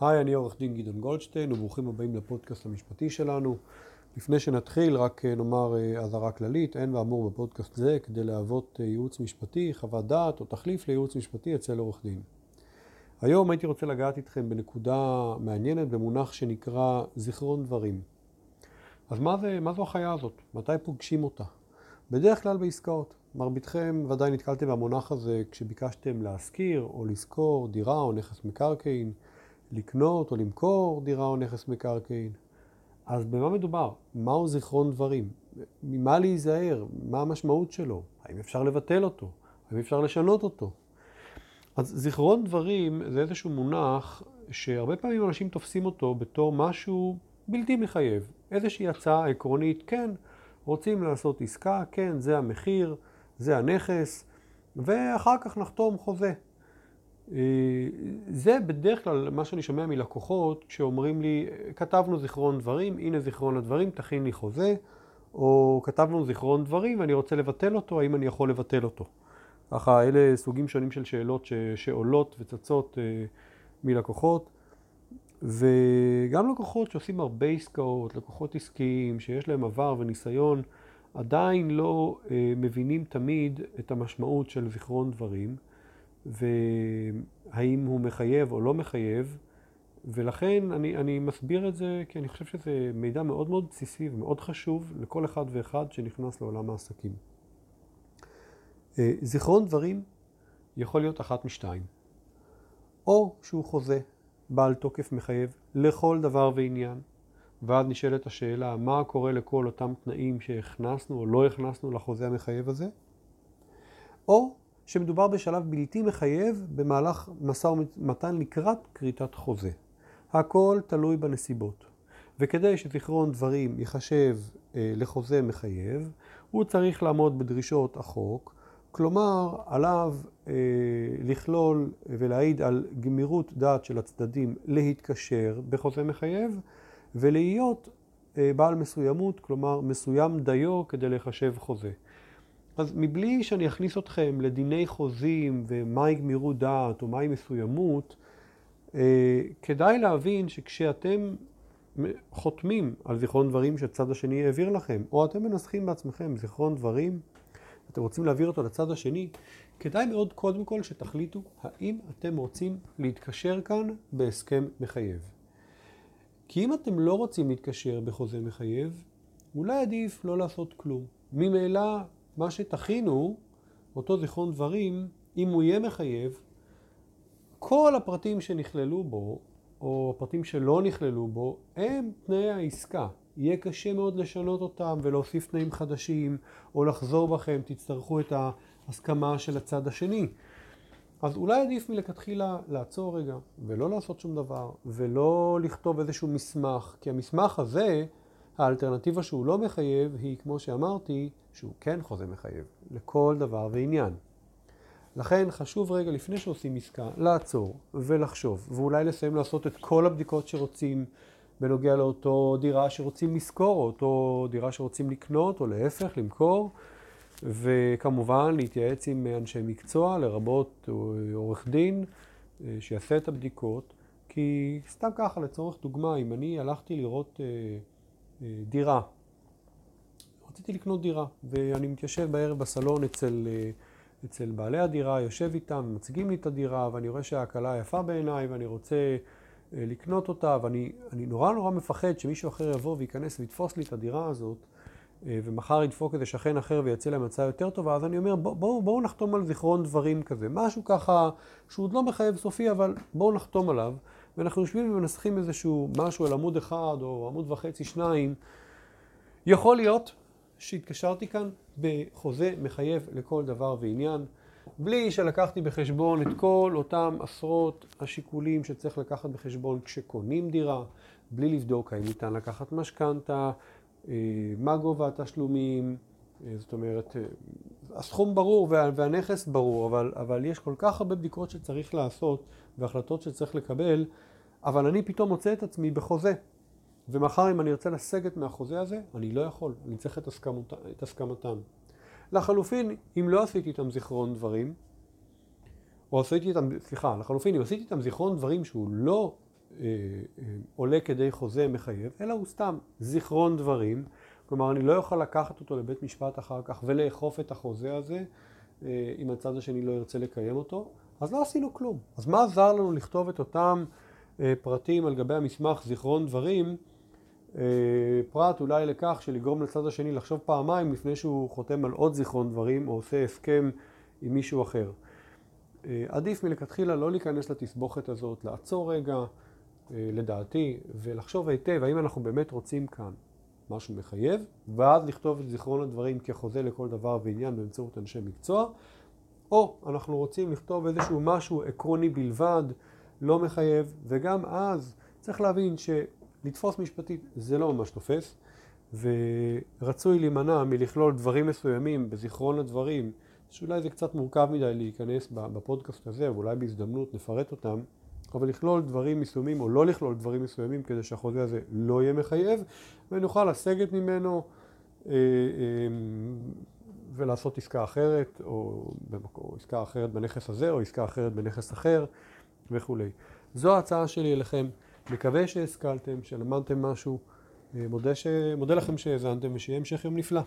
היי, אני עורך דין גדעון גולדשטיין, וברוכים הבאים לפודקאסט המשפטי שלנו. לפני שנתחיל, רק אה, נאמר אה, אזהרה כללית, אין ואמור בפודקאסט זה כדי להוות אה, ייעוץ משפטי, חוות דעת או תחליף לייעוץ משפטי אצל עורך דין. היום הייתי רוצה לגעת איתכם בנקודה מעניינת במונח שנקרא זיכרון דברים. אז מה, זה, מה זו החיה הזאת? מתי פוגשים אותה? בדרך כלל בעסקאות. מרביתכם ודאי נתקלתם במונח הזה כשביקשתם להשכיר או לשכור דירה או נכס מקרקעין, לקנות או למכור דירה או נכס מקרקעין. אז במה מדובר? מהו זיכרון דברים? ממה להיזהר? מה המשמעות שלו? האם אפשר לבטל אותו? האם אפשר לשנות אותו? אז זיכרון דברים זה איזשהו מונח שהרבה פעמים אנשים תופסים אותו בתור משהו בלתי מחייב. איזושהי הצעה עקרונית, כן, רוצים לעשות עסקה, כן, זה המחיר, זה הנכס, ואחר כך נחתום חוזה. אה, זה בדרך כלל מה שאני שומע מלקוחות שאומרים לי, כתבנו זיכרון דברים, הנה זיכרון הדברים, תכין לי חוזה, או כתבנו זיכרון דברים ואני רוצה לבטל אותו, האם אני יכול לבטל אותו? ככה, אלה סוגים שונים של שאלות ש, שעולות וצצות אה, מלקוחות. וגם לקוחות שעושים הרבה עסקאות, לקוחות עסקיים, שיש להם עבר וניסיון, עדיין לא אה, מבינים תמיד את המשמעות של זיכרון דברים, והאם הוא מחייב או לא מחייב, ולכן אני, אני מסביר את זה כי אני חושב שזה מידע מאוד מאוד בסיסי ומאוד חשוב לכל אחד ואחד שנכנס לעולם העסקים. אה, זיכרון דברים יכול להיות אחת משתיים. או שהוא חוזה בעל תוקף מחייב לכל דבר ועניין, ואז נשאלת השאלה, מה קורה לכל אותם תנאים שהכנסנו או לא הכנסנו לחוזה המחייב הזה? או שמדובר בשלב בלתי מחייב במהלך משא ומתן לקראת כריתת חוזה. הכל תלוי בנסיבות. וכדי שזיכרון דברים ייחשב אה, לחוזה מחייב, הוא צריך לעמוד בדרישות החוק, כלומר עליו אה, לכלול ולהעיד על גמירות דעת של הצדדים להתקשר בחוזה מחייב, ולהיות אה, בעל מסוימות, כלומר מסוים דיו כדי לחשב חוזה. אז מבלי שאני אכניס אתכם לדיני חוזים ומהי גמירות דעת או מהי מסוימות, אה, כדאי להבין שכשאתם חותמים על זיכרון דברים שהצד השני העביר לכם, או אתם מנסחים בעצמכם זיכרון דברים, אתם רוצים להעביר אותו לצד השני, כדאי מאוד קודם כל שתחליטו האם אתם רוצים להתקשר כאן בהסכם מחייב. כי אם אתם לא רוצים להתקשר בחוזה מחייב, אולי עדיף לא לעשות כלום. ממילא, מה שתכינו, אותו זיכרון דברים, אם הוא יהיה מחייב, כל הפרטים שנכללו בו, או הפרטים שלא נכללו בו, הם תנאי העסקה. יהיה קשה מאוד לשנות אותם ולהוסיף תנאים חדשים, או לחזור בכם, תצטרכו את ההסכמה של הצד השני. אז אולי עדיף מלכתחילה לעצור רגע, ולא לעשות שום דבר, ולא לכתוב איזשהו מסמך, כי המסמך הזה, האלטרנטיבה שהוא לא מחייב, היא, כמו שאמרתי, שהוא כן חוזה מחייב, לכל דבר ועניין. לכן חשוב רגע לפני שעושים עסקה, לעצור ולחשוב, ואולי לסיים לעשות את כל הבדיקות שרוצים בנוגע לאותו דירה שרוצים לשכור, או אותו דירה שרוצים לקנות, או להפך, למכור. וכמובן להתייעץ עם אנשי מקצוע, לרבות עורך דין, אה, שיעשה את הבדיקות. כי סתם ככה, לצורך דוגמה, אם אני הלכתי לראות אה, אה, דירה, רציתי לקנות דירה, ואני מתיישב בערב בסלון אצל, אצל בעלי הדירה, יושב איתם, מציגים לי את הדירה, ואני רואה שההקלה יפה בעיניי, ואני רוצה לקנות אותה, ואני נורא נורא מפחד שמישהו אחר יבוא וייכנס ויתפוס לי את הדירה הזאת. אה, ומחר ידפוק איזה שכן אחר ויציע להם הצעה יותר טובה, אז אני אומר, בואו בוא, בוא נחתום על זיכרון דברים כזה. משהו ככה שהוא עוד לא מחייב סופי, אבל בואו נחתום עליו. ואנחנו יושבים ומנסחים איזשהו משהו על עמוד אחד או עמוד וחצי, שניים. יכול להיות שהתקשרתי כאן בחוזה מחייב לכל דבר ועניין, בלי שלקחתי בחשבון את כל אותם עשרות השיקולים שצריך לקחת בחשבון כשקונים דירה, בלי לבדוק האם ניתן לקחת משכנתה, אה, מה גובה התשלומים, אה, זאת אומרת, אה, הסכום ברור והנכס ברור, אבל, אבל יש כל כך הרבה בדיקות שצריך לעשות והחלטות שצריך לקבל, אבל אני פתאום מוצא את עצמי בחוזה. ומחר אם אני ארצה לסגת מהחוזה הזה, אני לא יכול, אני צריך את, הסכמות, את הסכמתם. לחלופין, אם לא עשיתי איתם זיכרון דברים, או עשיתי איתם, סליחה, לחלופין, אם עשיתי איתם זיכרון דברים שהוא לא עולה כדי חוזה מחייב, אלא הוא סתם זיכרון דברים. כלומר, אני לא יכול לקחת אותו לבית משפט אחר כך ולאכוף את החוזה הזה, אם הצד השני לא ירצה לקיים אותו, אז לא עשינו כלום. אז מה עזר לנו לכתוב את אותם פרטים על גבי המסמך זיכרון דברים, פרט אולי לכך שלגרום לצד השני לחשוב פעמיים לפני שהוא חותם על עוד זיכרון דברים או עושה הסכם עם מישהו אחר. עדיף מלכתחילה לא להיכנס לתסבוכת הזאת, לעצור רגע, לדעתי, ולחשוב היטב האם אנחנו באמת רוצים כאן משהו מחייב, ואז לכתוב את זיכרון הדברים כחוזה לכל דבר ועניין באמצעות אנשי מקצוע, או אנחנו רוצים לכתוב איזשהו משהו עקרוני בלבד, לא מחייב, וגם אז צריך להבין שלתפוס משפטית זה לא ממש תופס, ורצוי להימנע מלכלול דברים מסוימים בזיכרון הדברים, שאולי זה קצת מורכב מדי להיכנס בפודקאסט הזה, ואולי בהזדמנות נפרט אותם, אבל לכלול דברים מסוימים או לא לכלול דברים מסוימים כדי שהחוזה הזה לא יהיה מחייב, ונוכל לסגת ממנו אה, אה, ולעשות עסקה אחרת, או, או עסקה אחרת בנכס הזה, או עסקה אחרת בנכס אחר וכולי. זו ההצעה שלי אליכם. מקווה שהשכלתם, שלמדתם משהו. אה, מודה, ש... מודה לכם שהאזנתם ושיהיה המשך יום נפלא.